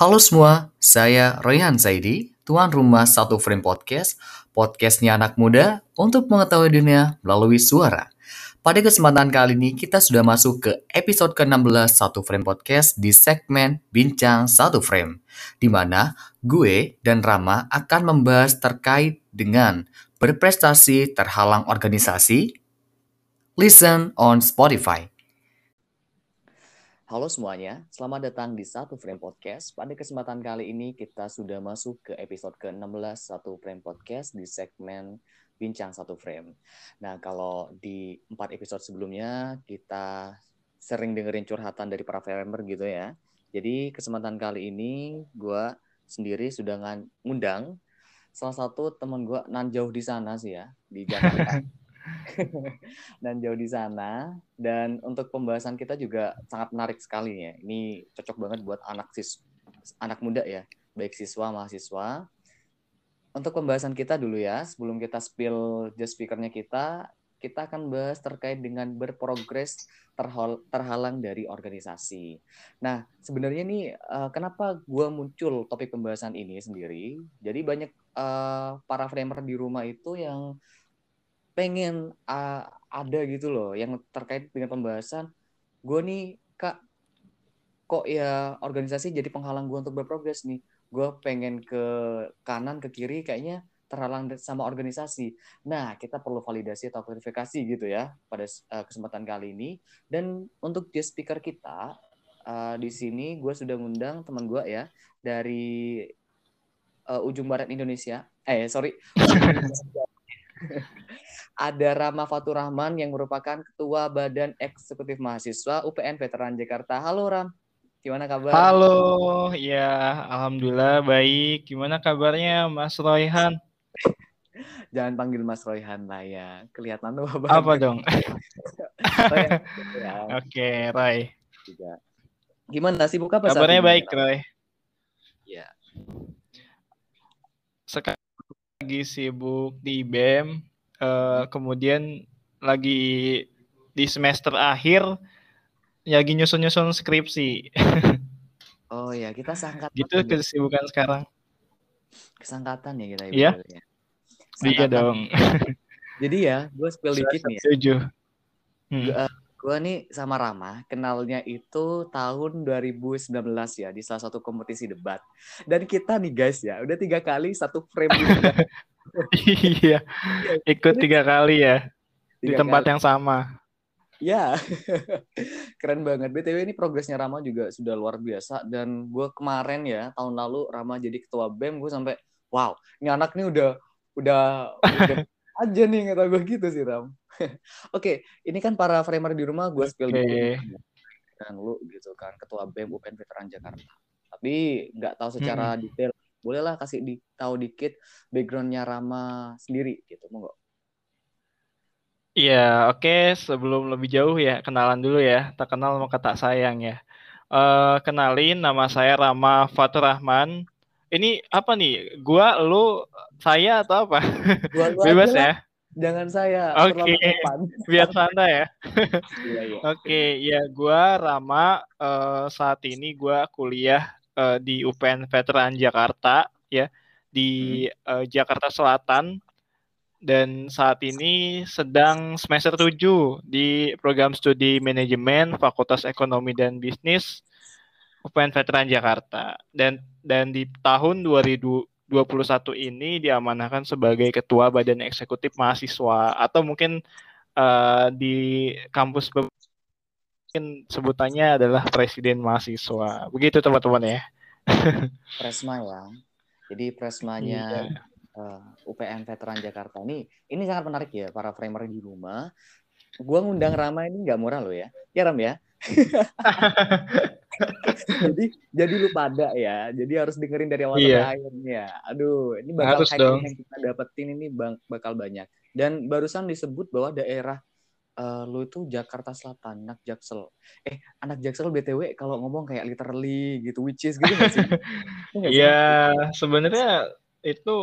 Halo semua, saya Royhan Saidi, tuan rumah Satu Frame Podcast, podcastnya anak muda untuk mengetahui dunia melalui suara. Pada kesempatan kali ini kita sudah masuk ke episode ke-16 Satu Frame Podcast di segmen Bincang Satu Frame, di mana gue dan Rama akan membahas terkait dengan berprestasi terhalang organisasi, listen on Spotify. Halo semuanya, selamat datang di Satu Frame Podcast. Pada kesempatan kali ini kita sudah masuk ke episode ke-16 Satu Frame Podcast di segmen Bincang Satu Frame. Nah, kalau di empat episode sebelumnya kita sering dengerin curhatan dari para framer gitu ya. Jadi kesempatan kali ini gue sendiri sudah ngundang salah satu teman gue nan jauh di sana sih ya, di Jakarta. dan jauh di sana. Dan untuk pembahasan kita juga sangat menarik sekali ya. Ini cocok banget buat anak sis anak muda ya, baik siswa mahasiswa. Untuk pembahasan kita dulu ya, sebelum kita spill just speakernya kita, kita akan bahas terkait dengan berprogres terhal terhalang dari organisasi. Nah, sebenarnya nih uh, kenapa gue muncul topik pembahasan ini sendiri? Jadi banyak uh, para framer di rumah itu yang pengen uh, ada gitu loh yang terkait dengan pembahasan. Gue nih kak kok ya organisasi jadi penghalang gue untuk berprogres nih. Gue pengen ke kanan ke kiri kayaknya terhalang sama organisasi. Nah kita perlu validasi atau verifikasi gitu ya pada uh, kesempatan kali ini. Dan untuk guest speaker kita uh, di sini gue sudah ngundang teman gue ya dari uh, ujung barat Indonesia. Eh sorry ada Rama Fatur Rahman yang merupakan Ketua Badan Eksekutif Mahasiswa UPN Veteran Jakarta. Halo Ram, gimana kabar? Halo, ya Alhamdulillah baik. Gimana kabarnya Mas Royhan? Jangan panggil Mas Royhan lah ya, kelihatan tuh apa? Apa dong? ya. Oke, Roy. Gimana sih buka apa? Kabarnya baik, Roy. Ya. Sekarang lagi sibuk di BEM, uh, kemudian lagi di semester akhir lagi nyusun-nyusun skripsi. oh ya, kita sangkat. Gitu kesibukan sekarang. Kesangkatan ya kita Iya. Ya. Iya dong. Jadi ya, gue spill dikit nih. Ya. Setuju. Hmm. Gue, uh, gue nih sama Rama kenalnya itu tahun 2019 ya di salah satu kompetisi debat. Dan kita nih guys ya, udah tiga kali satu frame iya, ikut tiga kali ya tiga di tempat kali. yang sama. Ya, keren banget. BTW ini progresnya Rama juga sudah luar biasa. Dan gue kemarin ya, tahun lalu Rama jadi ketua BEM, gue sampai, wow, ini anak nih udah, udah, udah aja nih kata gue gitu sih Ram. Oke, okay, ini kan para framer di rumah gue spill okay. dan lu gitu kan, ketua BEM UPN Veteran Jakarta. Tapi nggak tahu secara hmm. detail bolehlah kasih di, tahu dikit backgroundnya Rama sendiri gitu monggo Iya, oke. Okay. Sebelum lebih jauh ya, kenalan dulu ya. Tak kenal maka tak sayang ya. Uh, kenalin, nama saya Rama Fatur Rahman. Ini apa nih? Gua, lu, saya atau apa? Gua, lu Bebas ya. Jangan saya. Oke. Okay. Biar santai ya. iya, iya. Oke, okay, ya gua Rama. Uh, saat ini gua kuliah uh, di UPN Veteran Jakarta ya di hmm. uh, Jakarta Selatan dan saat ini sedang semester 7 di program studi manajemen Fakultas Ekonomi dan Bisnis UPN Veteran Jakarta dan dan di tahun 2021 ini diamanahkan sebagai ketua Badan Eksekutif Mahasiswa atau mungkin uh, di kampus mungkin sebutannya adalah presiden mahasiswa. Begitu teman-teman ya. Presma ya. Jadi Presmanya iya. uh, eh, UPN Veteran Jakarta ini ini sangat menarik ya para framer di rumah. Gua ngundang Rama ini nggak murah loh ya. Ya Ram ya. jadi jadi lu pada ya. Jadi harus dengerin dari awal iya. sampai akhirnya. Aduh, ini bakal yang kita dapetin ini bang, bakal banyak. Dan barusan disebut bahwa daerah uh, lu itu Jakarta Selatan, anak Jaksel. Eh, anak Jaksel BTW kalau ngomong kayak literally gitu, which is gitu gak sih? Iya, sebenarnya itu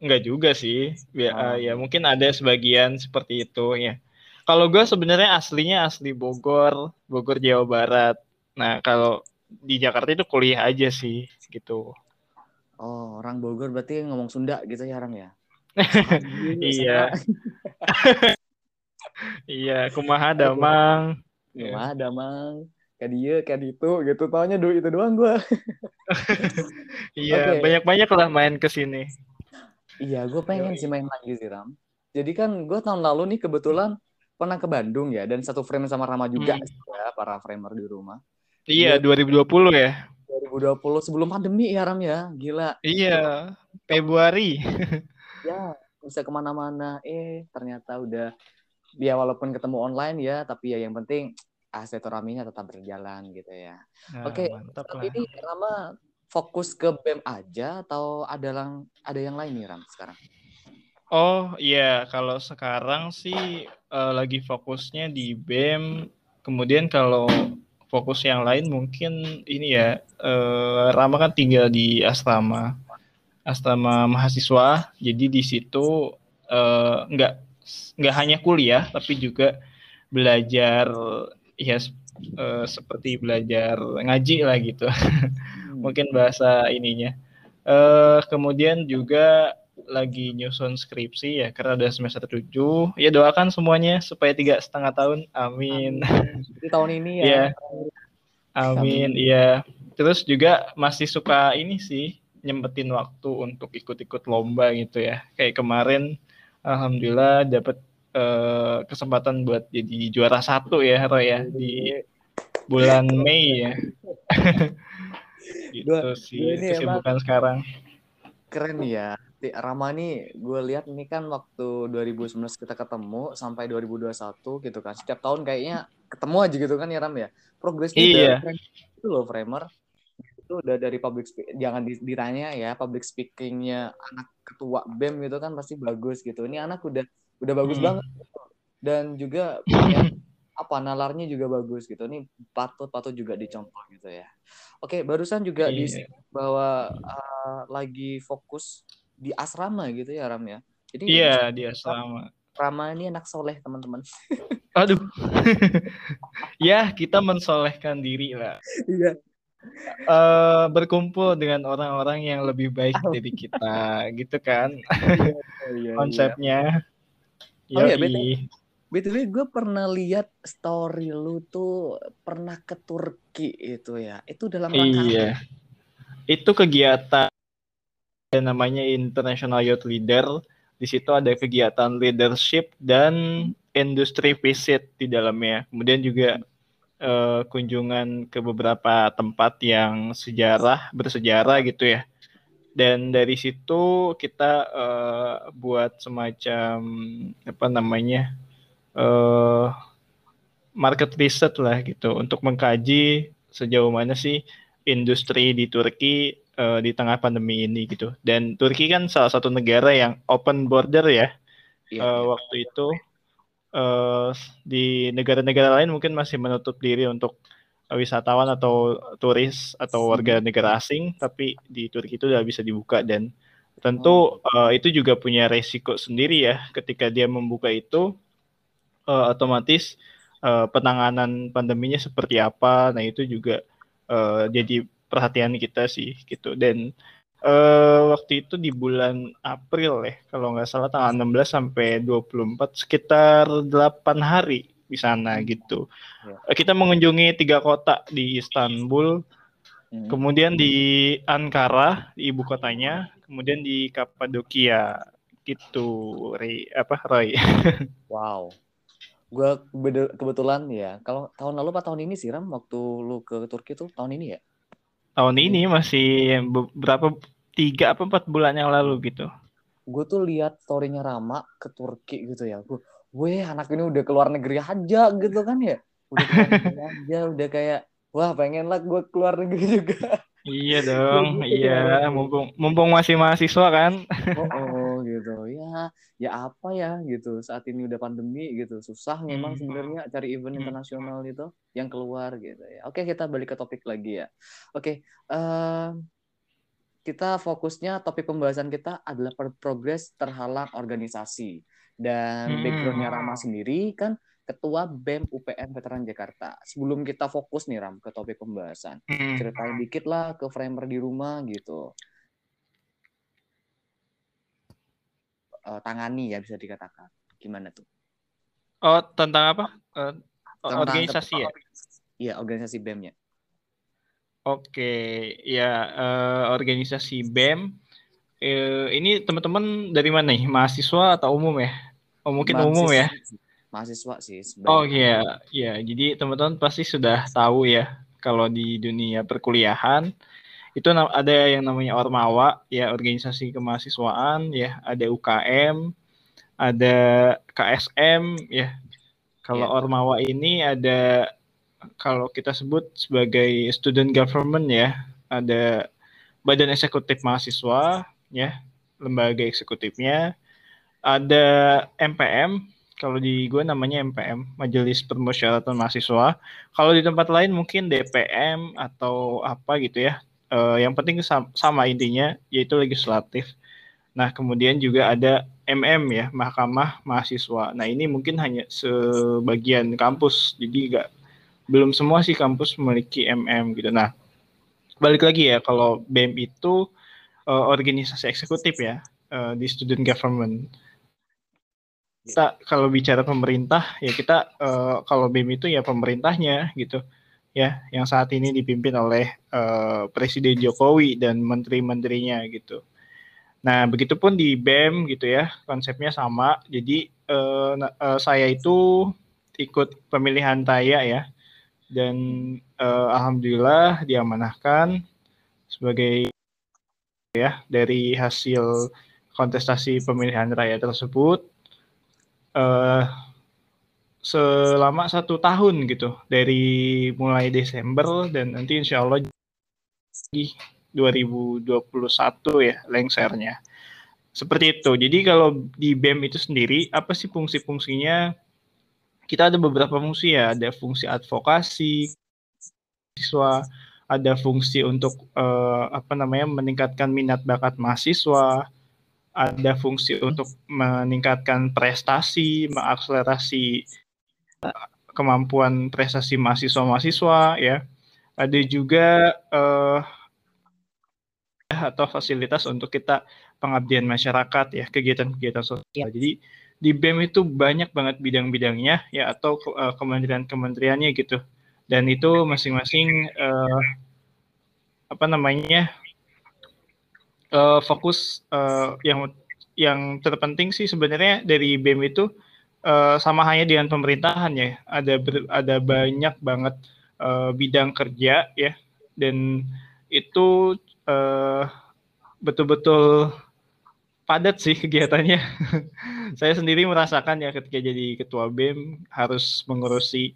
enggak juga sih. Ya, oh. ya mungkin ada sebagian seperti itu ya. Kalau gue sebenarnya aslinya asli Bogor, Bogor Jawa Barat. Nah kalau di Jakarta itu kuliah aja sih gitu. Oh, orang Bogor berarti ngomong Sunda gitu ya, Ram ya? iya. iya, kumaha damang. Kumaha damang. Kayak dia, kayak itu gitu. Taunya dulu itu doang gue. iya, okay. banyak-banyak lah main ke sini. Iya, gue pengen sih main lagi sih, Ram. Jadi kan gue tahun lalu nih kebetulan pernah ke Bandung ya dan satu frame sama Rama juga hmm. ya para framer di rumah. Iya, 2020 ya. 2020 sebelum pandemi ya Ram ya, gila. Iya, Februari. ya, bisa ke mana-mana. Eh, ternyata udah ya walaupun ketemu online ya, tapi ya yang penting aset raminya tetap berjalan gitu ya. Nah, Oke, tapi ini Rama fokus ke BEM aja atau ada lang ada yang lain nih Ram sekarang? Oh iya, kalau sekarang sih uh, lagi fokusnya di BEM. Kemudian kalau fokus yang lain mungkin ini ya, uh, Rama kan tinggal di asrama, asrama mahasiswa. Jadi di situ uh, nggak nggak hanya kuliah, tapi juga belajar ya uh, seperti belajar ngaji lah gitu. Hmm. mungkin bahasa ininya. Uh, kemudian juga lagi nyusun skripsi ya karena udah semester 7 ya doakan semuanya supaya tiga setengah tahun amin, amin. tahun ini ya yeah. amin iya terus juga masih suka ini sih nyempetin waktu untuk ikut-ikut lomba gitu ya kayak kemarin alhamdulillah dapat uh, eh, kesempatan buat jadi juara satu ya Roy ya di bulan Mei ya gitu sih kesibukan sekarang keren ya Rama nih gue lihat ini kan waktu 2019 kita ketemu sampai 2021 gitu kan. Setiap tahun kayaknya ketemu aja gitu kan ya Ram ya. Progresnya iya. itu loh framer. Itu udah dari public speaking, jangan ditanya ya public speakingnya anak ketua BEM gitu kan pasti bagus gitu. Ini anak udah udah bagus hmm. banget gitu. Dan juga apa nalarnya juga bagus gitu. Ini patut-patut juga dicontoh gitu ya. Oke, barusan juga iya. di bahwa uh, lagi fokus di asrama gitu ya Ram ya. Jadi Iya, di asrama. Rama ini anak soleh teman-teman. Aduh. ya, kita mensolehkan diri lah. Iya. Uh, berkumpul dengan orang-orang yang lebih baik dari kita, gitu kan? Iya, iya, Konsepnya. Iya. Oh iya, BTW, BTW gue pernah lihat story lu tuh pernah ke Turki itu ya. Itu dalam rangka Iya. Itu kegiatan namanya International Youth Leader. Di situ ada kegiatan leadership dan industri visit di dalamnya. Kemudian juga uh, kunjungan ke beberapa tempat yang sejarah bersejarah gitu ya. Dan dari situ kita uh, buat semacam apa namanya uh, market research lah gitu untuk mengkaji sejauh mana sih industri di Turki uh, di tengah pandemi ini gitu. Dan Turki kan salah satu negara yang open border ya. Uh, waktu itu uh, di negara-negara lain mungkin masih menutup diri untuk wisatawan atau turis atau warga hmm. negara asing, tapi di Turki itu udah bisa dibuka dan tentu uh, itu juga punya resiko sendiri ya ketika dia membuka itu uh, otomatis uh, penanganan pandeminya seperti apa. Nah itu juga uh, jadi perhatian kita sih gitu dan uh, waktu itu di bulan April ya kalau nggak salah tanggal 16 sampai 24 sekitar 8 hari di sana gitu. Ya. Kita mengunjungi tiga kota di Istanbul, hmm. kemudian di Ankara di ibu kotanya, kemudian di Kapadokia gitu, Ray, apa Roy? wow. Gue kebetulan ya, kalau tahun lalu apa tahun ini sih Ram waktu lu ke Turki tuh tahun ini ya? tahun ini masih beberapa tiga apa empat bulan yang lalu gitu. Gue tuh lihat storynya Rama ke Turki gitu ya. Gue, weh anak ini udah keluar negeri aja gitu kan ya. Udah keluar negeri aja, udah kayak wah pengen lah gue keluar negeri juga. Iya dong, gitu iya. Mumpung mumpung masih mahasiswa kan. Oh, oh gitu. Ya, ya apa ya gitu. Saat ini udah pandemi gitu. Susah memang hmm. sebenarnya cari event hmm. internasional itu yang keluar gitu ya. Oke, kita balik ke topik lagi ya. Oke, uh, kita fokusnya topik pembahasan kita adalah progres terhalang organisasi dan hmm. backgroundnya Rama sendiri kan Ketua BEM UPN Veteran Jakarta. Sebelum kita fokus nih Ram ke topik pembahasan, hmm. ceritain dikit lah ke framer di rumah gitu. Uh, tangani ya bisa dikatakan. Gimana tuh? Oh tentang apa? Uh, tentang organisasi ya? Iya organisasi BEM-nya. Oke, ya uh, organisasi BEM. Uh, ini teman-teman dari mana nih? Mahasiswa atau umum ya? Oh mungkin mahasiswa, umum ya? Mahasiswa sih. Sebenarnya. Oh iya, ya. Jadi teman-teman pasti sudah tahu ya kalau di dunia perkuliahan itu ada yang namanya Ormawa, ya organisasi kemahasiswaan, ya ada UKM, ada KSM, ya. Kalau yeah. Ormawa ini ada kalau kita sebut sebagai student government ya, ada badan eksekutif mahasiswa ya, lembaga eksekutifnya, ada MPM, kalau di gue namanya MPM, Majelis Permusyawaratan Mahasiswa. Kalau di tempat lain mungkin DPM atau apa gitu ya. Uh, yang penting sama, sama intinya yaitu legislatif. Nah, kemudian juga ada MM ya, Mahkamah Mahasiswa. Nah, ini mungkin hanya sebagian kampus, jadi nggak belum semua sih kampus memiliki MM gitu. Nah, balik lagi ya kalau BEM itu uh, organisasi eksekutif ya uh, di student government. Kita kalau bicara pemerintah ya kita uh, kalau BEM itu ya pemerintahnya gitu ya yang saat ini dipimpin oleh uh, Presiden Jokowi dan menteri-menterinya gitu. Nah, begitupun di BEM gitu ya, konsepnya sama. Jadi uh, uh, saya itu ikut pemilihan Taya ya dan uh, alhamdulillah diamanahkan sebagai ya dari hasil kontestasi pemilihan raya tersebut uh, selama satu tahun gitu dari mulai Desember dan nanti insya Allah di 2021 ya lengsernya. Seperti itu. Jadi kalau di BEM itu sendiri apa sih fungsi-fungsinya kita ada beberapa fungsi ya, ada fungsi advokasi siswa, ada fungsi untuk uh, apa namanya meningkatkan minat bakat mahasiswa, ada fungsi untuk meningkatkan prestasi, mengakselerasi kemampuan prestasi mahasiswa-mahasiswa ya. Ada juga uh, atau fasilitas untuk kita pengabdian masyarakat ya, kegiatan-kegiatan sosial. Jadi di BEM itu banyak banget bidang-bidangnya ya atau uh, kementerian-kementeriannya gitu. Dan itu masing-masing uh, apa namanya uh, fokus uh, yang yang terpenting sih sebenarnya dari BEM itu uh, sama hanya dengan pemerintahan ya. Ada ber, ada banyak banget uh, bidang kerja ya dan itu uh, betul-betul padat sih kegiatannya. saya sendiri merasakan ya ketika jadi ketua BEM harus mengurusi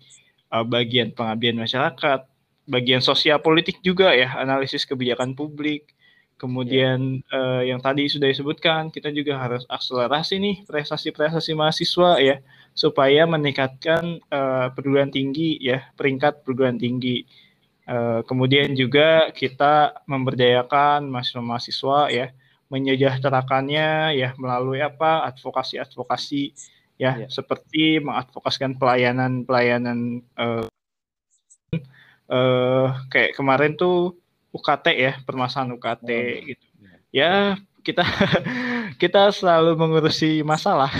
uh, bagian pengabdian masyarakat, bagian sosial politik juga ya, analisis kebijakan publik. Kemudian yeah. uh, yang tadi sudah disebutkan, kita juga harus akselerasi nih prestasi-prestasi mahasiswa ya, supaya meningkatkan uh, perguruan tinggi ya, peringkat perguruan tinggi. Uh, kemudian juga kita memberdayakan mahasiswa-mahasiswa ya, menyejahterakannya ya melalui apa advokasi-advokasi ya yeah. seperti mengadvokasikan pelayanan-pelayanan uh, uh, kayak kemarin tuh UKT ya permasalahan UKT oh, iya. gitu ya kita kita selalu mengurusi masalah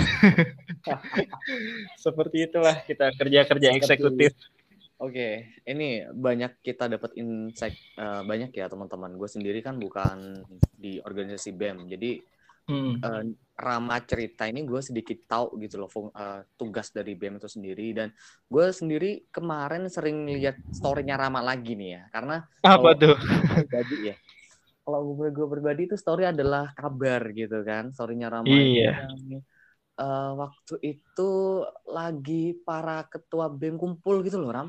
seperti itulah kita kerja-kerja eksekutif Oke, ini banyak kita dapat insight uh, banyak ya teman-teman. Gue sendiri kan bukan di organisasi BEM, jadi hmm. uh, Rama cerita ini gue sedikit tahu gitu loh uh, tugas dari BEM itu sendiri dan gue sendiri kemarin sering lihat storynya Rama lagi nih ya, karena apa tuh? Pribadi ya. Kalau gue gue pribadi itu story adalah kabar gitu kan, storynya Rama. Iya. Yang, uh, waktu itu lagi para ketua BEM kumpul gitu loh Ram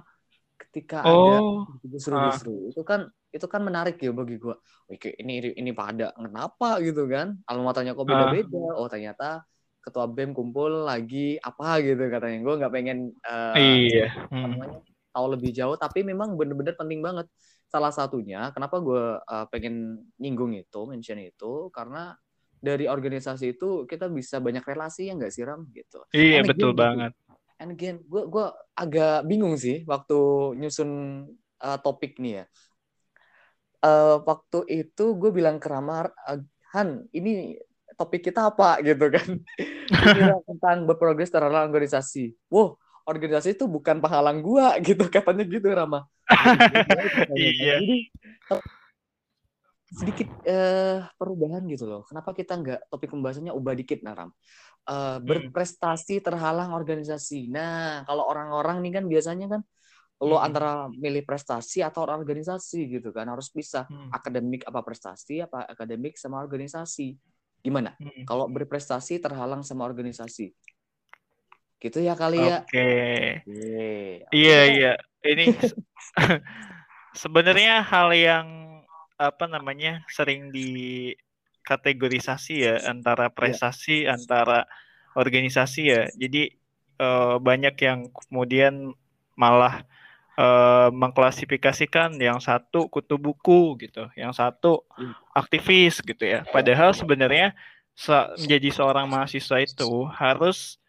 ketika oh. ada seru-seru ah. itu kan itu kan menarik ya bagi gue. Oke, ini ini pada kenapa gitu kan? Alamatnya kok beda-beda. Ah. Oh ternyata ketua BEM kumpul lagi apa gitu katanya. Gue nggak pengen uh, iya. Hmm. tahu lebih jauh, tapi memang bener-bener penting banget. Salah satunya kenapa gue uh, pengen nyinggung itu, mention itu karena dari organisasi itu kita bisa banyak relasi ya nggak sih Ram gitu. Iya betul gitu. banget and again gue gue agak bingung sih waktu nyusun uh, topik nih ya. Uh, waktu itu gue bilang ke Ramar uh, Han ini topik kita apa? Gitu kan. Tentang berprogres terhadap organisasi. Wow organisasi itu bukan penghalang gue gitu katanya gitu Rama iya sedikit uh, perubahan gitu loh. Kenapa kita nggak topik pembahasannya ubah dikit Naram uh, berprestasi terhalang organisasi. Nah, kalau orang-orang nih kan biasanya kan lo hmm. antara milih prestasi atau organisasi gitu kan harus bisa hmm. akademik apa prestasi apa akademik sama organisasi. Gimana? Hmm. kalau berprestasi terhalang sama organisasi. Gitu ya kali ya. Oke. Iya iya. Ini sebenarnya hal yang apa namanya sering di kategorisasi ya antara iya. prestasi ya. antara organisasi ya. Jadi uh, banyak yang kemudian malah uh, mengklasifikasikan yang satu kutu buku gitu, yang satu iya. aktivis gitu ya. Padahal sebenarnya menjadi seorang mahasiswa itu harus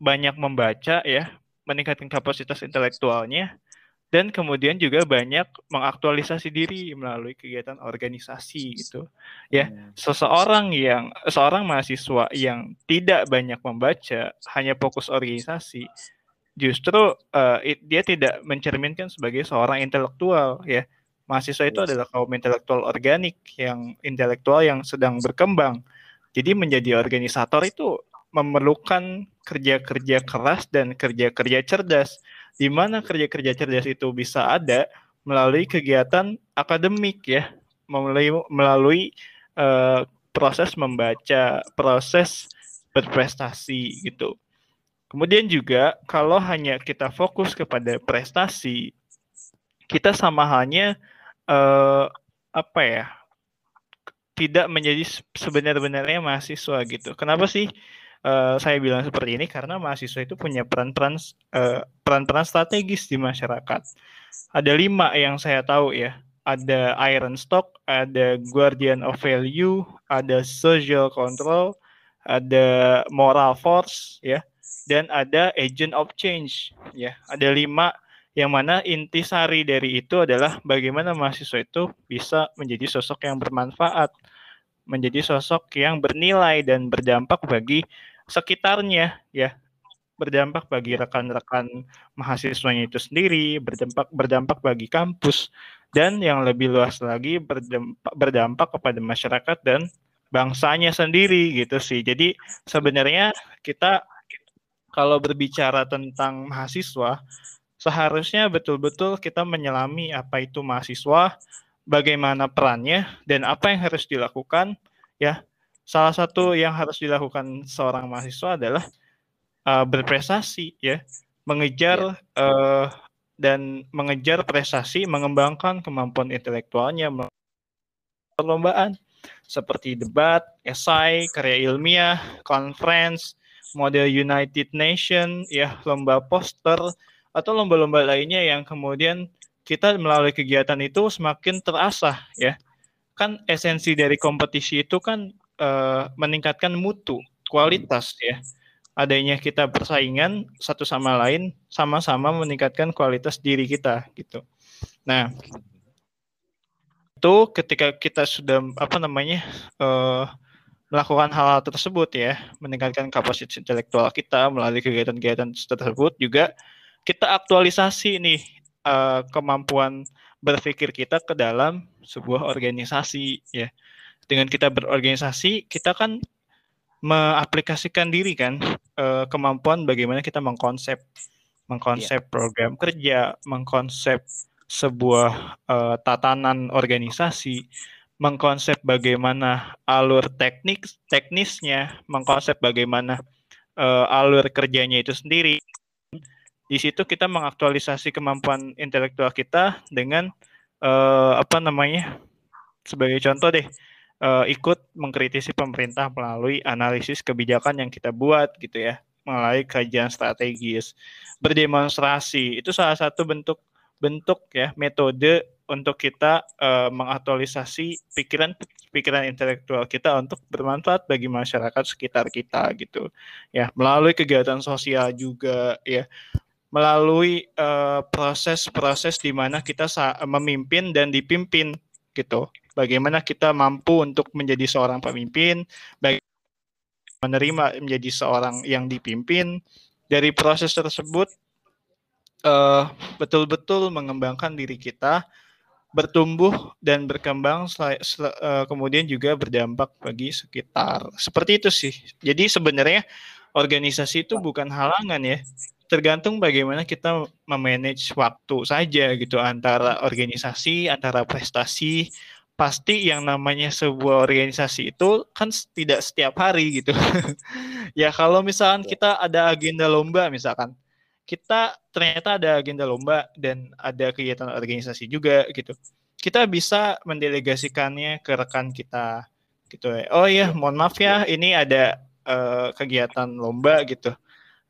banyak membaca ya, meningkatkan kapasitas intelektualnya dan kemudian juga banyak mengaktualisasi diri melalui kegiatan organisasi gitu. Ya hmm. seseorang yang seorang mahasiswa yang tidak banyak membaca hanya fokus organisasi justru uh, it, dia tidak mencerminkan sebagai seorang intelektual ya. Mahasiswa itu adalah kaum intelektual organik yang intelektual yang sedang berkembang. Jadi menjadi organisator itu memerlukan kerja-kerja keras dan kerja-kerja cerdas di mana kerja-kerja cerdas itu bisa ada melalui kegiatan akademik ya, melalui melalui uh, proses membaca, proses berprestasi gitu. Kemudian juga kalau hanya kita fokus kepada prestasi, kita sama halnya uh, apa ya? tidak menjadi sebenar-benarnya mahasiswa gitu. Kenapa sih uh, saya bilang seperti ini karena mahasiswa itu punya peran-peran peran-peran strategis di masyarakat. Ada lima yang saya tahu ya. Ada Iron Stock, ada Guardian of Value, ada Social Control, ada Moral Force, ya, dan ada Agent of Change, ya. Ada lima yang mana intisari dari itu adalah bagaimana mahasiswa itu bisa menjadi sosok yang bermanfaat menjadi sosok yang bernilai dan berdampak bagi sekitarnya ya berdampak bagi rekan-rekan mahasiswanya itu sendiri, berdampak berdampak bagi kampus dan yang lebih luas lagi berdampak, berdampak kepada masyarakat dan bangsanya sendiri gitu sih. Jadi sebenarnya kita kalau berbicara tentang mahasiswa seharusnya betul-betul kita menyelami apa itu mahasiswa, bagaimana perannya dan apa yang harus dilakukan ya salah satu yang harus dilakukan seorang mahasiswa adalah uh, berprestasi ya mengejar ya. uh, dan mengejar prestasi mengembangkan kemampuan intelektualnya perlombaan seperti debat, esai, karya ilmiah, conference, model United Nation, ya lomba poster atau lomba-lomba lainnya yang kemudian kita melalui kegiatan itu semakin terasah ya. Kan esensi dari kompetisi itu kan uh, meningkatkan mutu, kualitas ya. Adanya kita persaingan satu sama lain sama-sama meningkatkan kualitas diri kita gitu. Nah, itu ketika kita sudah apa namanya uh, melakukan hal, hal tersebut ya, meningkatkan kapasitas intelektual kita melalui kegiatan-kegiatan tersebut juga kita aktualisasi nih uh, kemampuan berpikir kita ke dalam sebuah organisasi ya. Dengan kita berorganisasi, kita kan mengaplikasikan diri kan uh, kemampuan bagaimana kita mengkonsep mengkonsep yeah. program kerja, mengkonsep sebuah uh, tatanan organisasi, mengkonsep bagaimana alur teknik teknisnya, mengkonsep bagaimana uh, alur kerjanya itu sendiri di situ kita mengaktualisasi kemampuan intelektual kita dengan uh, apa namanya sebagai contoh deh uh, ikut mengkritisi pemerintah melalui analisis kebijakan yang kita buat gitu ya. Melalui kajian strategis. Berdemonstrasi. Itu salah satu bentuk bentuk ya metode untuk kita uh, mengaktualisasi pikiran pikiran intelektual kita untuk bermanfaat bagi masyarakat sekitar kita gitu ya. Melalui kegiatan sosial juga ya. Melalui proses-proses uh, di mana kita memimpin dan dipimpin gitu bagaimana kita mampu untuk menjadi seorang pemimpin menerima menjadi seorang yang dipimpin dari proses tersebut betul betul-betul mengembangkan diri kita bertumbuh dan berkembang uh, kemudian juga berdampak bagi sekitar. Seperti itu sih. Jadi sebenarnya organisasi itu bukan halangan ya. Tergantung bagaimana kita memanage waktu saja gitu antara organisasi, antara prestasi. Pasti yang namanya sebuah organisasi itu kan tidak setiap hari gitu. ya kalau misalkan kita ada agenda lomba misalkan kita ternyata ada agenda lomba dan ada kegiatan organisasi juga gitu. Kita bisa mendelegasikannya ke rekan kita gitu ya. Oh iya, mohon maaf ya, ini ada uh, kegiatan lomba gitu.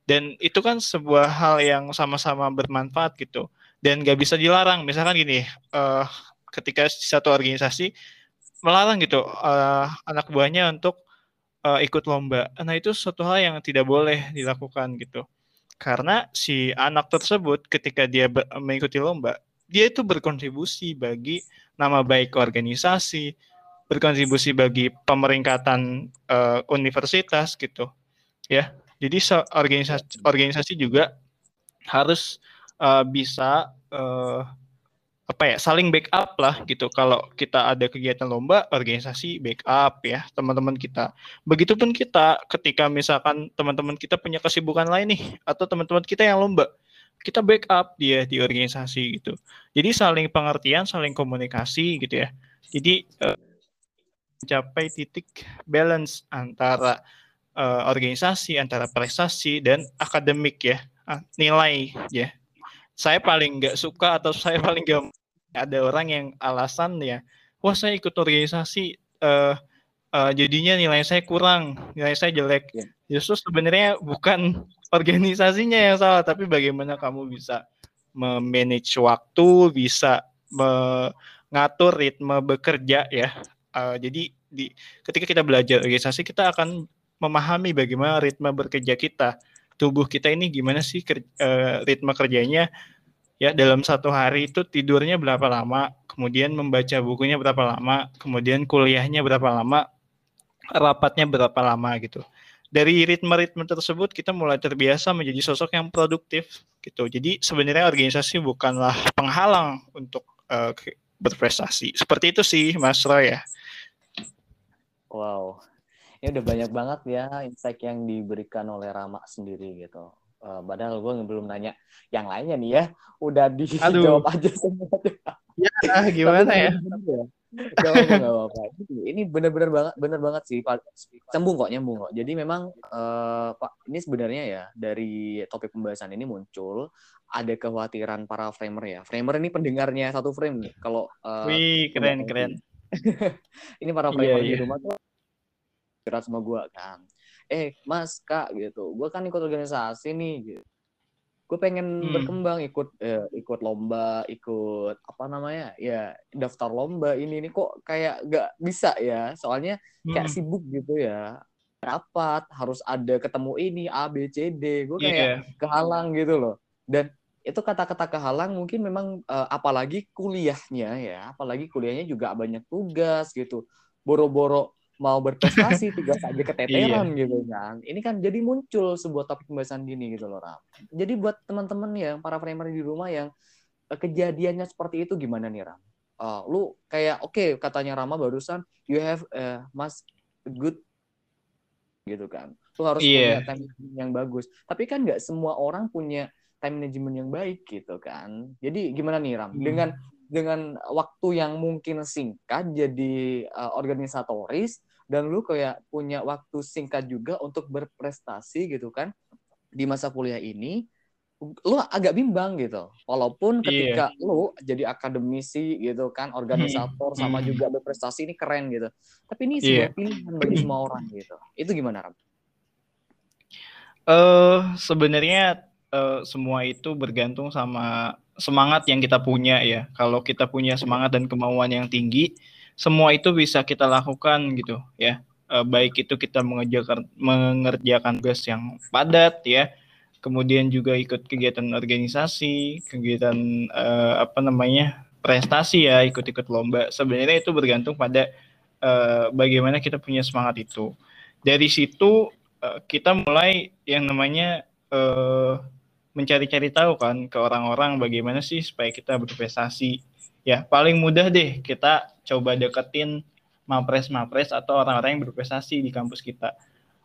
Dan itu kan sebuah hal yang sama-sama bermanfaat gitu. Dan gak bisa dilarang. Misalkan gini, uh, ketika satu organisasi melarang gitu uh, anak buahnya untuk uh, ikut lomba. Nah itu suatu hal yang tidak boleh dilakukan gitu karena si anak tersebut ketika dia mengikuti lomba, dia itu berkontribusi bagi nama baik organisasi, berkontribusi bagi pemeringkatan uh, universitas gitu. Ya. Jadi organisasi organisasi juga harus uh, bisa uh, apa ya saling backup lah gitu. Kalau kita ada kegiatan lomba organisasi backup ya teman-teman kita. Begitupun kita ketika misalkan teman-teman kita punya kesibukan lain nih atau teman-teman kita yang lomba kita backup dia di organisasi gitu. Jadi saling pengertian saling komunikasi gitu ya. Jadi uh, mencapai titik balance antara uh, organisasi antara prestasi dan akademik ya nilai ya. Saya paling nggak suka atau saya paling nggak ada orang yang alasan ya, wah saya ikut organisasi uh, uh, jadinya nilai saya kurang, nilai saya jelek. Yeah. Justru sebenarnya bukan organisasinya yang salah, tapi bagaimana kamu bisa memanage waktu, bisa mengatur ritme bekerja ya. Uh, jadi di ketika kita belajar organisasi kita akan memahami bagaimana ritme bekerja kita. Tubuh kita ini gimana sih uh, ritme kerjanya ya dalam satu hari itu tidurnya berapa lama, kemudian membaca bukunya berapa lama, kemudian kuliahnya berapa lama, rapatnya berapa lama gitu. Dari ritme-ritme tersebut kita mulai terbiasa menjadi sosok yang produktif gitu. Jadi sebenarnya organisasi bukanlah penghalang untuk uh, berprestasi. Seperti itu sih Mas Roy ya. Wow. Ini udah banyak banget ya insight yang diberikan oleh Rama sendiri gitu. Uh, padahal gue belum nanya yang lainnya nih ya, udah dijawab aja semua. Ya, gimana ya? Gak apa-apa, Ini bener-bener banget, bener banget sih. Cembung kok, nyambung kok. Jadi memang uh, Pak, ini sebenarnya ya dari topik pembahasan ini muncul ada kekhawatiran para framer ya. Framer ini pendengarnya satu frame nih. Kalau uh, Wih, keren keren. ini para iya, framer yeah, di yeah. rumah tuh berat sama gue kan eh mas kak gitu. Gue kan ikut organisasi nih gitu. Gue pengen hmm. berkembang ikut eh, ikut lomba ikut apa namanya ya daftar lomba ini ini kok kayak gak bisa ya. Soalnya kayak hmm. sibuk gitu ya. Rapat harus ada ketemu ini A B C D. Gue kayak yeah. kehalang gitu loh. Dan itu kata-kata kehalang mungkin memang uh, apalagi kuliahnya ya apalagi kuliahnya juga banyak tugas gitu. Boro-boro mau berprestasi tiga saja keteteran iya. gitu kan. Ini kan jadi muncul sebuah topik pembahasan gini gitu loh Ram. Jadi buat teman-teman yang para framer di rumah yang uh, kejadiannya seperti itu gimana nih Ram? Uh, lu kayak oke okay, katanya Rama barusan you have uh, must good gitu kan. Lu harus yeah. punya time yang bagus. Tapi kan nggak semua orang punya time management yang baik gitu kan. Jadi gimana nih Ram? Hmm. Dengan dengan waktu yang mungkin singkat jadi uh, organisatoris dan lu kayak punya waktu singkat juga untuk berprestasi gitu kan di masa kuliah ini lu agak bimbang gitu walaupun iya. ketika yeah. lu jadi akademisi gitu kan organisator hmm. sama hmm. juga berprestasi ini keren gitu tapi ini sebuah yeah. pilihan bagi semua orang gitu itu gimana Ram? Uh, sebenarnya uh, semua itu bergantung sama semangat yang kita punya ya. Kalau kita punya semangat dan kemauan yang tinggi, semua itu bisa kita lakukan gitu ya. E, baik itu kita mengerjakan mengerjakan tugas yang padat ya, kemudian juga ikut kegiatan organisasi, kegiatan e, apa namanya prestasi ya, ikut-ikut lomba. Sebenarnya itu bergantung pada e, bagaimana kita punya semangat itu. Dari situ e, kita mulai yang namanya e, mencari-cari tahu kan ke orang-orang bagaimana sih supaya kita berprestasi. Ya, paling mudah deh kita coba deketin mapres-mapres atau orang-orang yang berprestasi di kampus kita.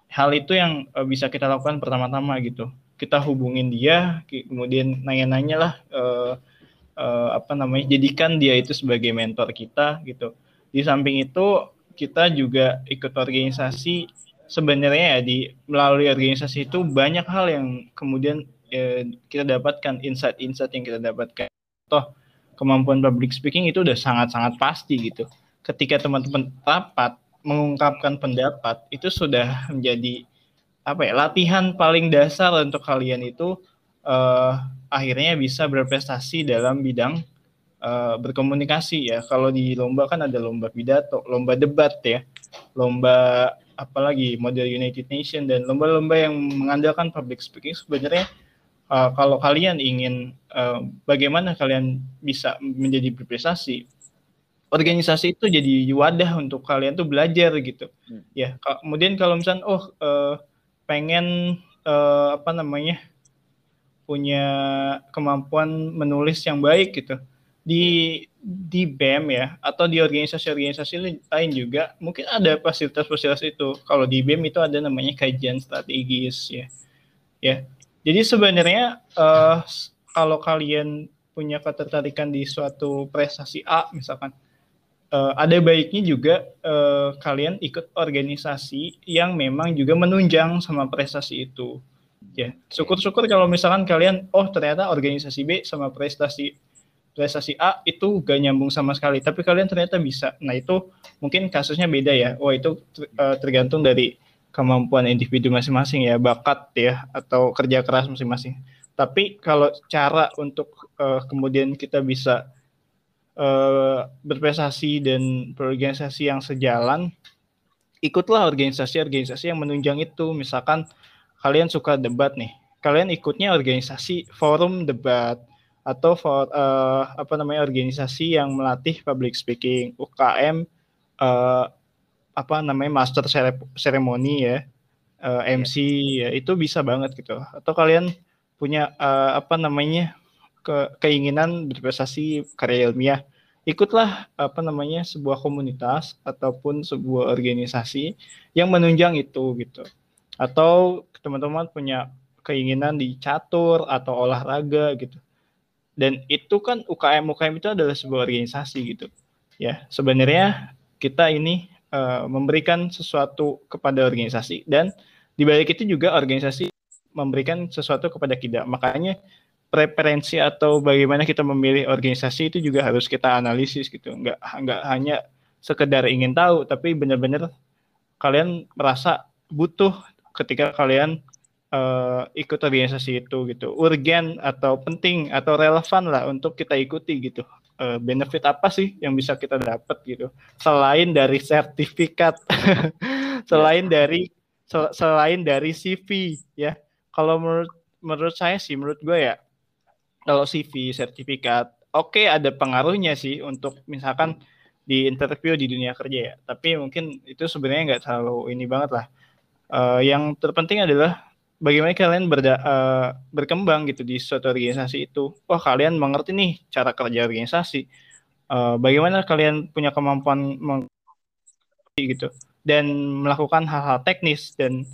Hal itu yang uh, bisa kita lakukan pertama-tama gitu. Kita hubungin dia, kemudian nanya-nanya lah uh, uh, apa namanya, jadikan dia itu sebagai mentor kita gitu. Di samping itu kita juga ikut organisasi sebenarnya ya di melalui organisasi itu banyak hal yang kemudian ya, kita dapatkan insight-insight yang kita dapatkan. Toh kemampuan public speaking itu udah sangat-sangat pasti gitu. Ketika teman-teman rapat mengungkapkan pendapat itu sudah menjadi apa ya latihan paling dasar untuk kalian itu uh, akhirnya bisa berprestasi dalam bidang uh, berkomunikasi ya. Kalau di lomba kan ada lomba pidato, lomba debat ya, lomba apalagi model United Nation dan lomba-lomba yang mengandalkan public speaking sebenarnya uh, kalau kalian ingin uh, bagaimana kalian bisa menjadi berprestasi? Organisasi itu jadi wadah untuk kalian tuh belajar gitu. Hmm. ya kemudian kalau misalnya oh uh, pengen uh, apa namanya punya kemampuan menulis yang baik gitu. Di di BEM ya atau di organisasi-organisasi lain juga mungkin ada fasilitas-fasilitas itu. Kalau di BEM itu ada namanya kajian strategis ya. Ya jadi sebenarnya uh, kalau kalian punya ketertarikan di suatu prestasi A misalkan uh, ada baiknya juga uh, kalian ikut organisasi yang memang juga menunjang sama prestasi itu. Ya, syukur-syukur kalau misalkan kalian oh ternyata organisasi B sama prestasi prestasi A itu gak nyambung sama sekali, tapi kalian ternyata bisa. Nah, itu mungkin kasusnya beda ya. Oh, itu tergantung dari kemampuan individu masing-masing ya, bakat ya atau kerja keras masing-masing. Tapi kalau cara untuk uh, kemudian kita bisa uh, berprestasi dan berorganisasi yang sejalan, ikutlah organisasi-organisasi yang menunjang itu. Misalkan kalian suka debat nih, kalian ikutnya organisasi forum debat atau for, uh, apa namanya organisasi yang melatih public speaking, UKM uh, apa namanya master seremoni ya uh, eh, MC ya itu bisa banget gitu. Atau kalian punya uh, apa namanya ke keinginan berprestasi karya ilmiah ikutlah apa namanya sebuah komunitas ataupun sebuah organisasi yang menunjang itu gitu. Atau teman-teman punya keinginan di catur atau olahraga gitu. Dan itu kan UKM UKM itu adalah sebuah organisasi gitu. Ya sebenarnya kita ini uh, memberikan sesuatu kepada organisasi dan di balik itu juga organisasi memberikan sesuatu kepada kita. Makanya preferensi atau bagaimana kita memilih organisasi itu juga harus kita analisis gitu. Enggak enggak hanya sekedar ingin tahu, tapi benar-benar kalian merasa butuh ketika kalian uh, ikut organisasi itu gitu. Urgen atau penting atau relevan lah untuk kita ikuti gitu uh, benefit apa sih yang bisa kita dapat gitu? Selain dari sertifikat. Selain dari sel, selain dari CV ya. Kalau menurut menurut saya sih menurut gue ya kalau CV sertifikat oke okay, ada pengaruhnya sih untuk misalkan di interview di dunia kerja ya. Tapi mungkin itu sebenarnya nggak terlalu ini banget lah. Uh, yang terpenting adalah bagaimana kalian berda, uh, berkembang gitu di suatu organisasi itu. Wah kalian mengerti nih cara kerja organisasi. Uh, bagaimana kalian punya kemampuan gitu dan melakukan hal-hal teknis dan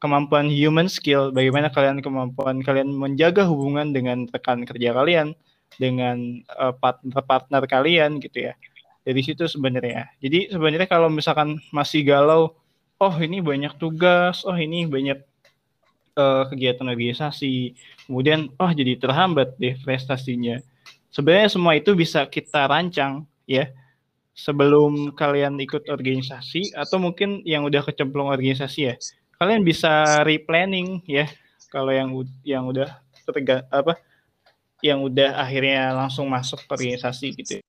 kemampuan human skill. Bagaimana kalian kemampuan kalian menjaga hubungan dengan rekan kerja kalian, dengan uh, partner-partner kalian gitu ya. Dari situ sebenarnya. Jadi sebenarnya kalau misalkan masih galau, oh ini banyak tugas, oh ini banyak uh, kegiatan organisasi, kemudian oh jadi terhambat deh prestasinya. Sebenarnya semua itu bisa kita rancang ya sebelum kalian ikut organisasi atau mungkin yang udah kecemplung organisasi ya. Kalian bisa replanning ya kalau yang yang udah terga, apa yang udah akhirnya langsung masuk organisasi gitu ya.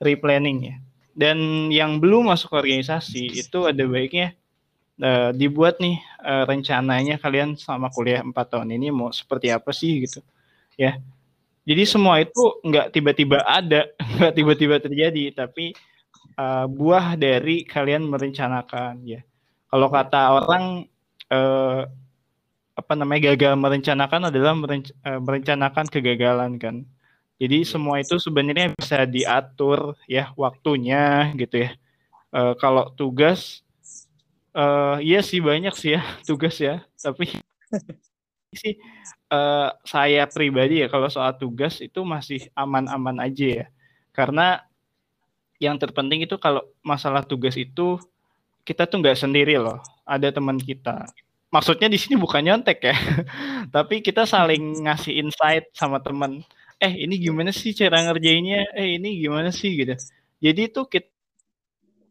replanning ya dan yang belum masuk organisasi itu ada baiknya uh, dibuat nih uh, rencananya kalian sama kuliah empat tahun ini mau seperti apa sih gitu. Ya. Jadi semua itu nggak tiba-tiba ada nggak tiba-tiba terjadi tapi uh, buah dari kalian merencanakan ya. Kalau kata orang uh, apa namanya gagal merencanakan adalah merenc uh, merencanakan kegagalan kan. Jadi semua itu sebenarnya bisa diatur ya waktunya gitu ya. Uh, kalau tugas uh, iya sih banyak sih ya tugas ya, tapi sih uh, saya pribadi ya kalau soal tugas itu masih aman-aman aja ya. Karena yang terpenting itu kalau masalah tugas itu kita tuh nggak sendiri loh, ada teman kita maksudnya di sini bukan nyontek ya, tapi kita saling ngasih insight sama teman. Eh ini gimana sih cara ngerjainnya? Eh ini gimana sih gitu. Jadi itu kita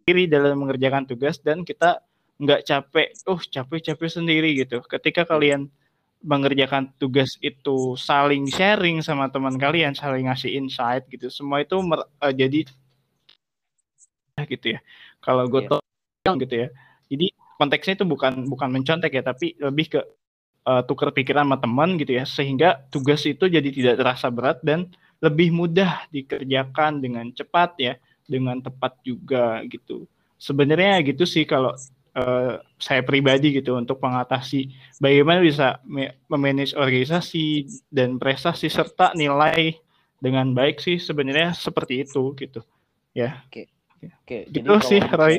kiri dalam mengerjakan tugas dan kita nggak capek, oh capek-capek sendiri gitu. Ketika kalian mengerjakan tugas itu saling sharing sama teman kalian, saling ngasih insight gitu. Semua itu uh, jadi gitu ya. Kalau gue yeah. gitu ya. Jadi konteksnya itu bukan bukan mencontek ya tapi lebih ke uh, tukar pikiran sama teman gitu ya sehingga tugas itu jadi tidak terasa berat dan lebih mudah dikerjakan dengan cepat ya dengan tepat juga gitu sebenarnya gitu sih kalau uh, saya pribadi gitu untuk mengatasi bagaimana bisa memanage organisasi dan prestasi serta nilai dengan baik sih sebenarnya seperti itu gitu ya. Oke. Oke gitu sih Roy.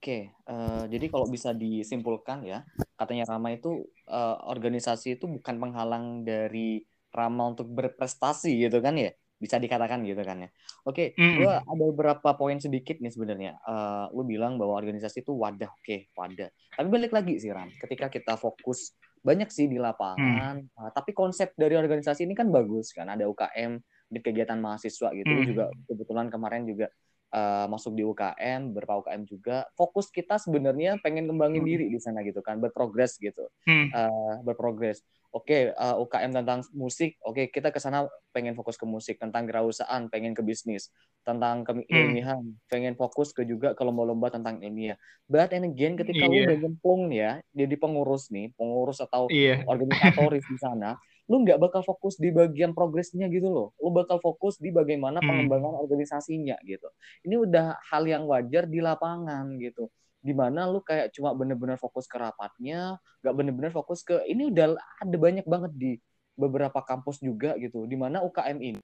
Oke, uh, jadi kalau bisa disimpulkan ya, katanya Rama itu uh, organisasi itu bukan penghalang dari Rama untuk berprestasi gitu kan ya? Bisa dikatakan gitu kan ya. Oke, mm. gue ada beberapa poin sedikit nih sebenarnya. Uh, lu bilang bahwa organisasi itu wadah, oke, wadah. Tapi balik lagi sih Ram, ketika kita fokus banyak sih di lapangan, mm. uh, tapi konsep dari organisasi ini kan bagus kan, ada UKM di kegiatan mahasiswa gitu, mm. juga kebetulan kemarin juga uh, masuk di UKM, berapa UKM juga. Fokus kita sebenarnya pengen kembangin hmm. diri di sana gitu kan, berprogres gitu, hmm. uh, berprogres. Oke, okay, uh, eh, UKM tentang musik, oke okay, kita ke sana pengen fokus ke musik, tentang kewirausahaan pengen ke bisnis, tentang keilmihan, hmm. pengen fokus ke juga ke lomba-lomba tentang ilmiah. But and again, ketika yeah. lu udah nyemplung ya, jadi pengurus nih, pengurus atau yeah. organisatoris di sana, lu nggak bakal fokus di bagian progresnya gitu loh. Lu bakal fokus di bagaimana hmm. pengembangan hmm. organisasinya gitu. Ini udah hal yang wajar di lapangan gitu. Di mana lu kayak cuma bener-bener fokus ke rapatnya, nggak bener-bener fokus ke ini udah ada banyak banget di beberapa kampus juga gitu. Di mana UKM ini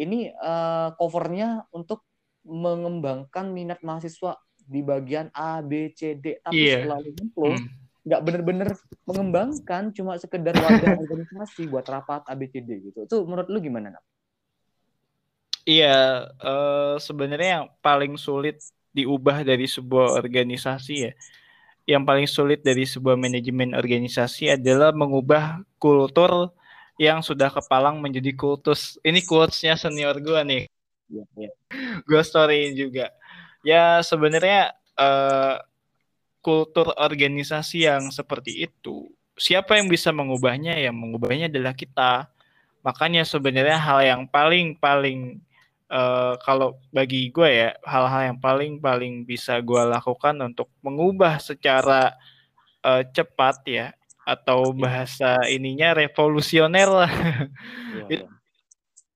ini uh, covernya untuk mengembangkan minat mahasiswa di bagian A, B, C, D, tapi yeah. selalu nyemplung hmm nggak bener-bener mengembangkan cuma sekedar wadah organisasi buat rapat ABCD gitu itu menurut lu gimana nak? Iya uh, sebenarnya yang paling sulit diubah dari sebuah organisasi ya yang paling sulit dari sebuah manajemen organisasi adalah mengubah kultur yang sudah kepalang menjadi kultus. Ini quotesnya senior gue nih. Ya, ya. gue storyin juga. Ya sebenarnya uh, kultur organisasi yang seperti itu, siapa yang bisa mengubahnya? Yang mengubahnya adalah kita. Makanya sebenarnya hal yang paling paling uh, kalau bagi gue ya hal-hal yang paling paling bisa gue lakukan untuk mengubah secara uh, cepat ya atau iya. bahasa ininya revolusioner lah ya, ya.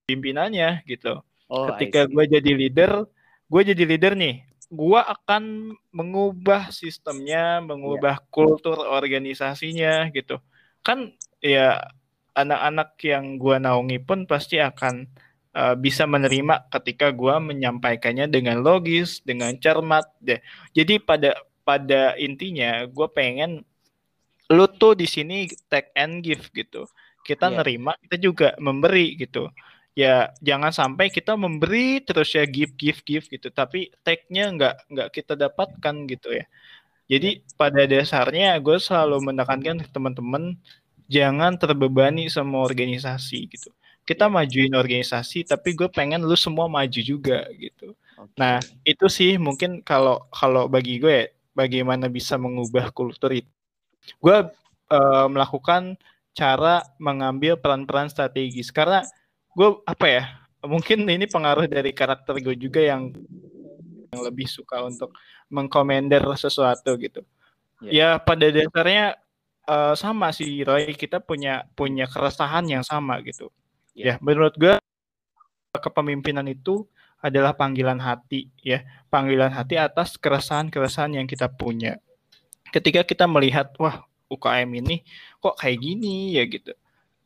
pimpinannya gitu. Oh, Ketika gue jadi leader, gue jadi leader nih gua akan mengubah sistemnya, mengubah yeah. kultur organisasinya gitu. Kan ya anak-anak yang gua naungi pun pasti akan uh, bisa menerima ketika gua menyampaikannya dengan logis, dengan cermat deh. Jadi pada pada intinya gue pengen lu tuh di sini take and give gitu. Kita yeah. nerima, kita juga memberi gitu ya jangan sampai kita memberi terus ya give give give gitu. Tapi take-nya nggak nggak kita dapatkan gitu ya. Jadi pada dasarnya gue selalu menekankan teman-teman jangan terbebani sama organisasi gitu. Kita majuin organisasi tapi gue pengen lu semua maju juga gitu. Okay. nah itu sih mungkin kalau kalau bagi gue ya, bagaimana bisa mengubah kultur itu. Gue uh, melakukan cara mengambil peran-peran strategis. Karena gue apa ya mungkin ini pengaruh dari karakter gue juga yang yang lebih suka untuk mengkomander sesuatu gitu yeah. ya pada dasarnya uh, sama sih Roy kita punya punya keresahan yang sama gitu yeah. ya menurut gue kepemimpinan itu adalah panggilan hati ya panggilan hati atas keresahan-keresahan yang kita punya ketika kita melihat wah UKM ini kok kayak gini ya gitu.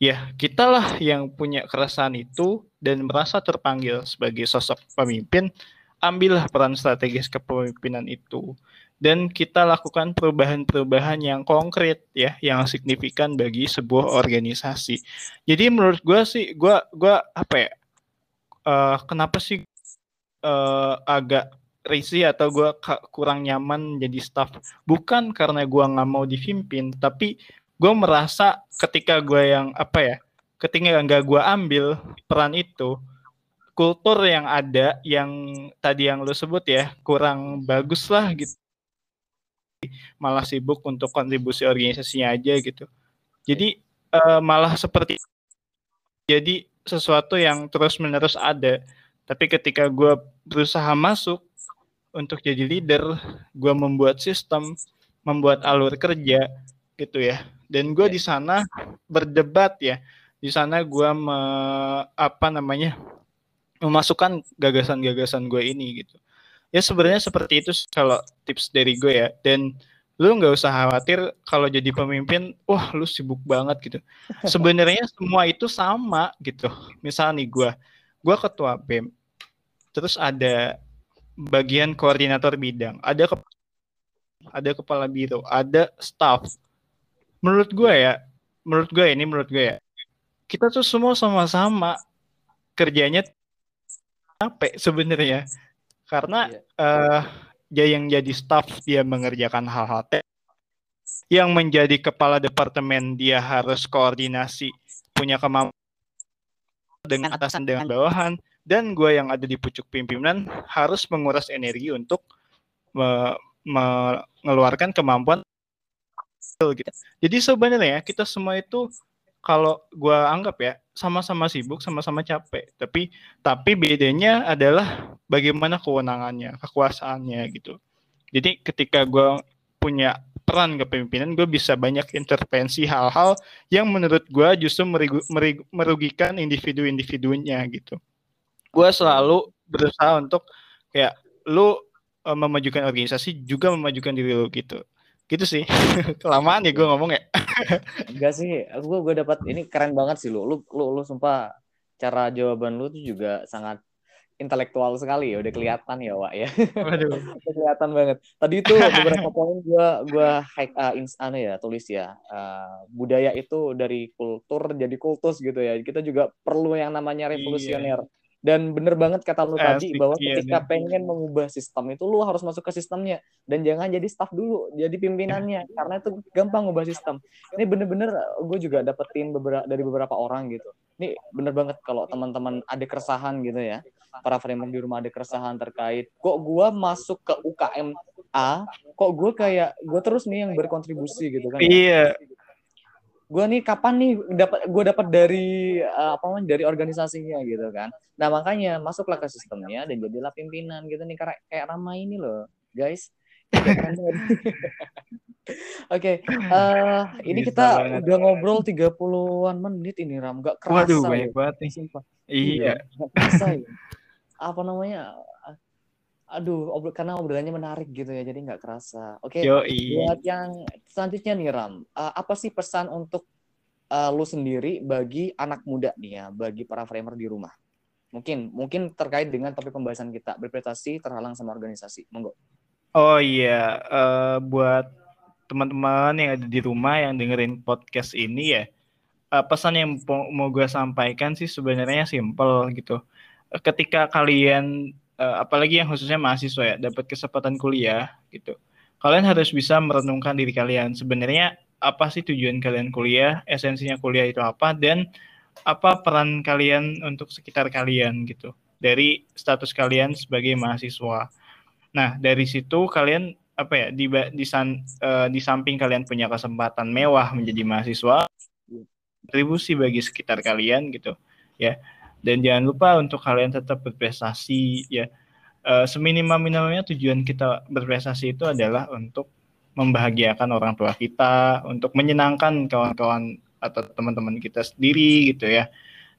Ya, kitalah yang punya keresahan itu dan merasa terpanggil sebagai sosok pemimpin, ambillah peran strategis kepemimpinan itu dan kita lakukan perubahan-perubahan yang konkret ya, yang signifikan bagi sebuah organisasi. Jadi menurut gue sih, gue gua apa ya? Uh, kenapa sih uh, agak risih atau gue kurang nyaman jadi staff bukan karena gue nggak mau dipimpin tapi gue merasa ketika gue yang apa ya ketika nggak gue ambil peran itu kultur yang ada yang tadi yang lu sebut ya kurang bagus lah gitu. Malah sibuk untuk kontribusi organisasinya aja gitu. Jadi uh, malah seperti jadi sesuatu yang terus menerus ada. Tapi ketika gue berusaha masuk untuk jadi leader, gue membuat sistem, membuat alur kerja gitu ya. Dan gue ya. di sana berdebat ya. Di sana gue me, apa namanya memasukkan gagasan-gagasan gue ini gitu. Ya sebenarnya seperti itu kalau tips dari gue ya. Dan lu nggak usah khawatir kalau jadi pemimpin, wah lu sibuk banget gitu. Sebenarnya semua itu sama gitu. Misalnya nih gue, gue ketua BEM, terus ada bagian koordinator bidang, ada ke ada kepala biro, ada staff. Menurut gue ya, menurut gue ini menurut gue ya, kita tuh semua sama-sama kerjanya capek sebenarnya. Karena yeah. uh, yang jadi staff dia mengerjakan hal-hal yang menjadi kepala departemen dia harus koordinasi punya kemampuan dengan atasan dengan bawahan dan gue yang ada di pucuk pimpinan harus menguras energi untuk me mengeluarkan kemampuan gitu. Jadi sebenarnya kita semua itu kalau gue anggap ya sama-sama sibuk, sama-sama capek. Tapi tapi bedanya adalah bagaimana kewenangannya, kekuasaannya gitu. Jadi ketika gue punya peran kepemimpinan, gue bisa banyak intervensi hal-hal yang menurut gue justru merugikan individu-individunya gitu gue selalu berusaha untuk kayak lu uh, memajukan organisasi juga memajukan diri lu gitu gitu sih. Kelamaan ya gue ngomong ya. Enggak sih gue gue dapat ini keren banget sih lu. Lu lu lu sumpah cara jawaban lu tuh juga sangat intelektual sekali ya udah kelihatan ya Wak ya. Waduh. kelihatan banget. Tadi itu beberapa poin gue gue hack uh, instan ya tulis ya. Uh, budaya itu dari kultur jadi kultus gitu ya. Kita juga perlu yang namanya iya. revolusioner. iya dan bener banget kata lu tadi bahwa ketika iya. pengen mengubah sistem itu lu harus masuk ke sistemnya. Dan jangan jadi staff dulu jadi pimpinannya. Karena itu gampang ngubah sistem. Ini bener-bener gue juga dapetin beberapa dari beberapa orang gitu. Ini bener banget kalau teman-teman ada keresahan gitu ya. Para framer di rumah ada keresahan terkait. Kok gue masuk ke UKM A? Kok gue kayak gue terus nih yang berkontribusi gitu kan iya gue nih kapan nih dapat gue dapat dari uh, apa namanya dari organisasinya gitu kan nah makanya masuklah ke sistemnya dan jadilah pimpinan gitu nih kayak kayak Rama ini loh guys Oke, okay, uh, eh, ini kita udah ngobrol 30-an menit ini Ram, gak kerasa. Waduh, banyak banget nih. Sumpah. Iya. Gak kerasa ya. Apa namanya? Aduh obro karena obrolannya menarik gitu ya jadi nggak kerasa. Oke okay, buat yang selanjutnya nih Ram uh, apa sih pesan untuk uh, lu sendiri bagi anak muda nih ya bagi para framer di rumah? Mungkin mungkin terkait dengan topik pembahasan kita berprestasi terhalang sama organisasi. Monggo. Oh iya uh, buat teman-teman yang ada di rumah yang dengerin podcast ini ya uh, pesan yang mau gue sampaikan sih sebenarnya simple gitu. Ketika kalian uh, apalagi yang khususnya mahasiswa ya dapat kesempatan kuliah gitu. Kalian harus bisa merenungkan diri kalian sebenarnya apa sih tujuan kalian kuliah esensinya kuliah itu apa dan apa peran kalian untuk sekitar kalian gitu. Dari status kalian sebagai mahasiswa. Nah dari situ kalian apa ya di di, san, uh, di samping kalian punya kesempatan mewah menjadi mahasiswa berkontribusi bagi sekitar kalian gitu ya dan jangan lupa untuk kalian tetap berprestasi ya. Uh, seminimal-minimalnya tujuan kita berprestasi itu adalah untuk membahagiakan orang tua kita untuk menyenangkan kawan-kawan atau teman-teman kita sendiri gitu ya.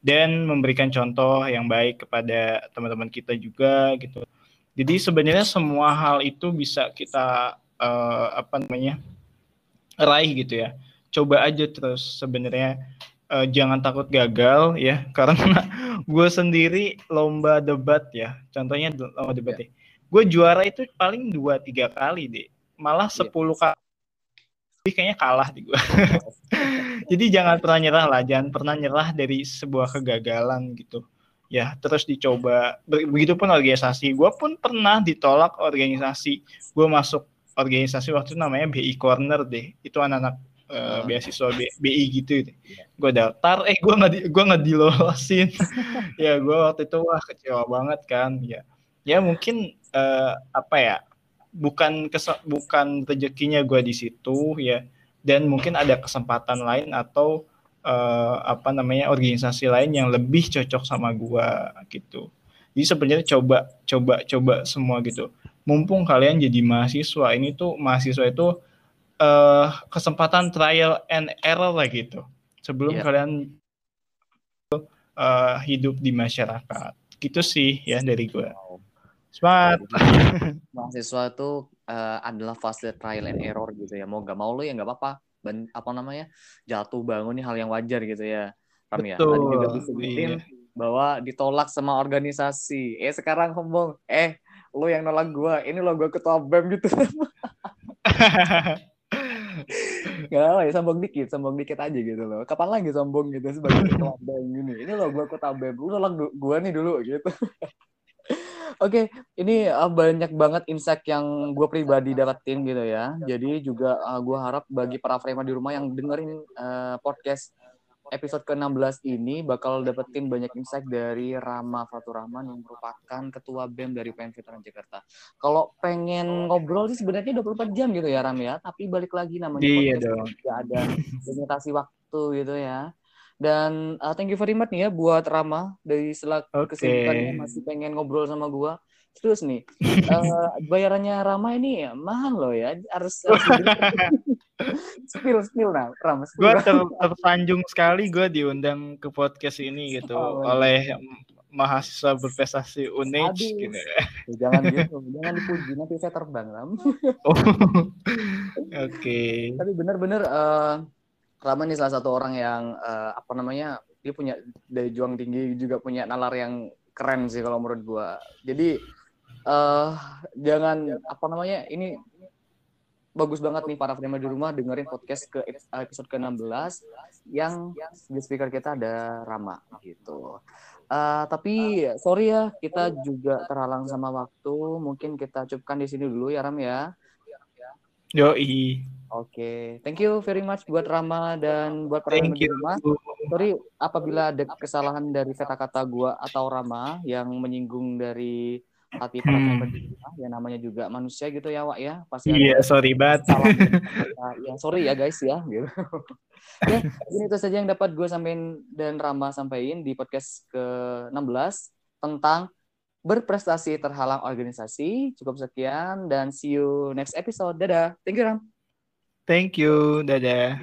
Dan memberikan contoh yang baik kepada teman-teman kita juga gitu. Jadi sebenarnya semua hal itu bisa kita uh, apa namanya raih gitu ya. Coba aja terus sebenarnya uh, jangan takut gagal ya. Karena gue sendiri lomba debat ya. Contohnya lomba debat ya. gue juara itu paling dua tiga kali deh malah iya. sepuluh kali kayaknya kalah di gue jadi jangan pernah nyerah lah. Jangan pernah nyerah dari sebuah kegagalan gitu. Ya terus dicoba. Begitupun organisasi. Gue pun pernah ditolak organisasi. Gue masuk organisasi waktu itu namanya BI Corner deh itu anak-anak uh, beasiswa B, BI gitu. Yeah. gue daftar eh gue nggak di, gue nggak dilolosin ya gue waktu itu wah kecewa banget kan ya ya mungkin uh, apa ya bukan kes bukan rezekinya gue di situ ya dan mungkin ada kesempatan lain atau uh, apa namanya organisasi lain yang lebih cocok sama gua gitu. Jadi sebenarnya coba coba coba semua gitu. Mumpung kalian jadi mahasiswa, ini tuh mahasiswa itu uh, kesempatan trial and error lah gitu. Sebelum yeah. kalian uh, hidup di masyarakat. Gitu sih ya dari gua. Semangat. mahasiswa itu uh, adalah fase trial and error gitu ya. Mau gak mau lo ya nggak apa-apa ben, apa namanya jatuh bangun nih hal yang wajar gitu ya Ram ya tadi juga disebutin iya. bahwa ditolak sama organisasi eh sekarang ngomong eh lo yang nolak gue ini lo gue ketua bem gitu Gak apa ya, sombong dikit, sombong dikit aja gitu loh. Kapan lagi sombong gitu sebagai ketua BEM gini. Ini lo gue ketua BEM, lu nolak gue nih dulu gitu. Oke, okay, ini uh, banyak banget insight yang gue pribadi dapetin gitu ya. Jadi juga uh, gue harap bagi para framer di rumah yang dengerin uh, podcast episode ke-16 ini bakal dapetin banyak insight dari Rama Faturahman yang merupakan ketua BEM dari PN Veteran Jakarta. Kalau pengen ngobrol sih sebenarnya 24 jam gitu ya Ram ya, tapi balik lagi namanya iya dong. tidak ada limitasi waktu gitu ya. Dan uh, thank you very much nih ya buat Rama dari selak okay. kesibukannya masih pengen ngobrol sama gua. Terus nih, uh, bayarannya Rama ini ya, mahal loh ya. Harus, harus spill spill nah, Rama. Gue ter, tersanjung sekali gue diundang ke podcast ini gitu oh, oleh mahasiswa berprestasi UNED gitu. Jangan gitu, jangan dipuji nanti saya terbang Ram. oh. Oke. Okay. Tapi benar-benar uh, Rama ini salah satu orang yang uh, apa namanya dia punya dari juang tinggi juga punya nalar yang keren sih kalau menurut gua. Jadi uh, jangan apa namanya ini bagus banget nih para framer di rumah dengerin podcast ke episode ke-16 yang di speaker kita ada Rama gitu. Uh, tapi sorry ya kita juga terhalang sama waktu. Mungkin kita cukupkan di sini dulu ya Ram ya. Yoi. Oke, okay. thank you very much buat Rama dan buat para di rumah. Sorry apabila ada kesalahan dari kata-kata gua atau Rama yang menyinggung dari hati para hmm. ya namanya juga manusia gitu ya, Wak ya. Pasti Iya, yeah, sorry banget. ya, sorry ya guys ya gitu. ya, ini itu saja yang dapat gue sampaikan dan Rama sampaikan di podcast ke-16 tentang berprestasi terhalang organisasi. Cukup sekian dan see you next episode. Dadah. Thank you, Ram. Thank you. Dadah.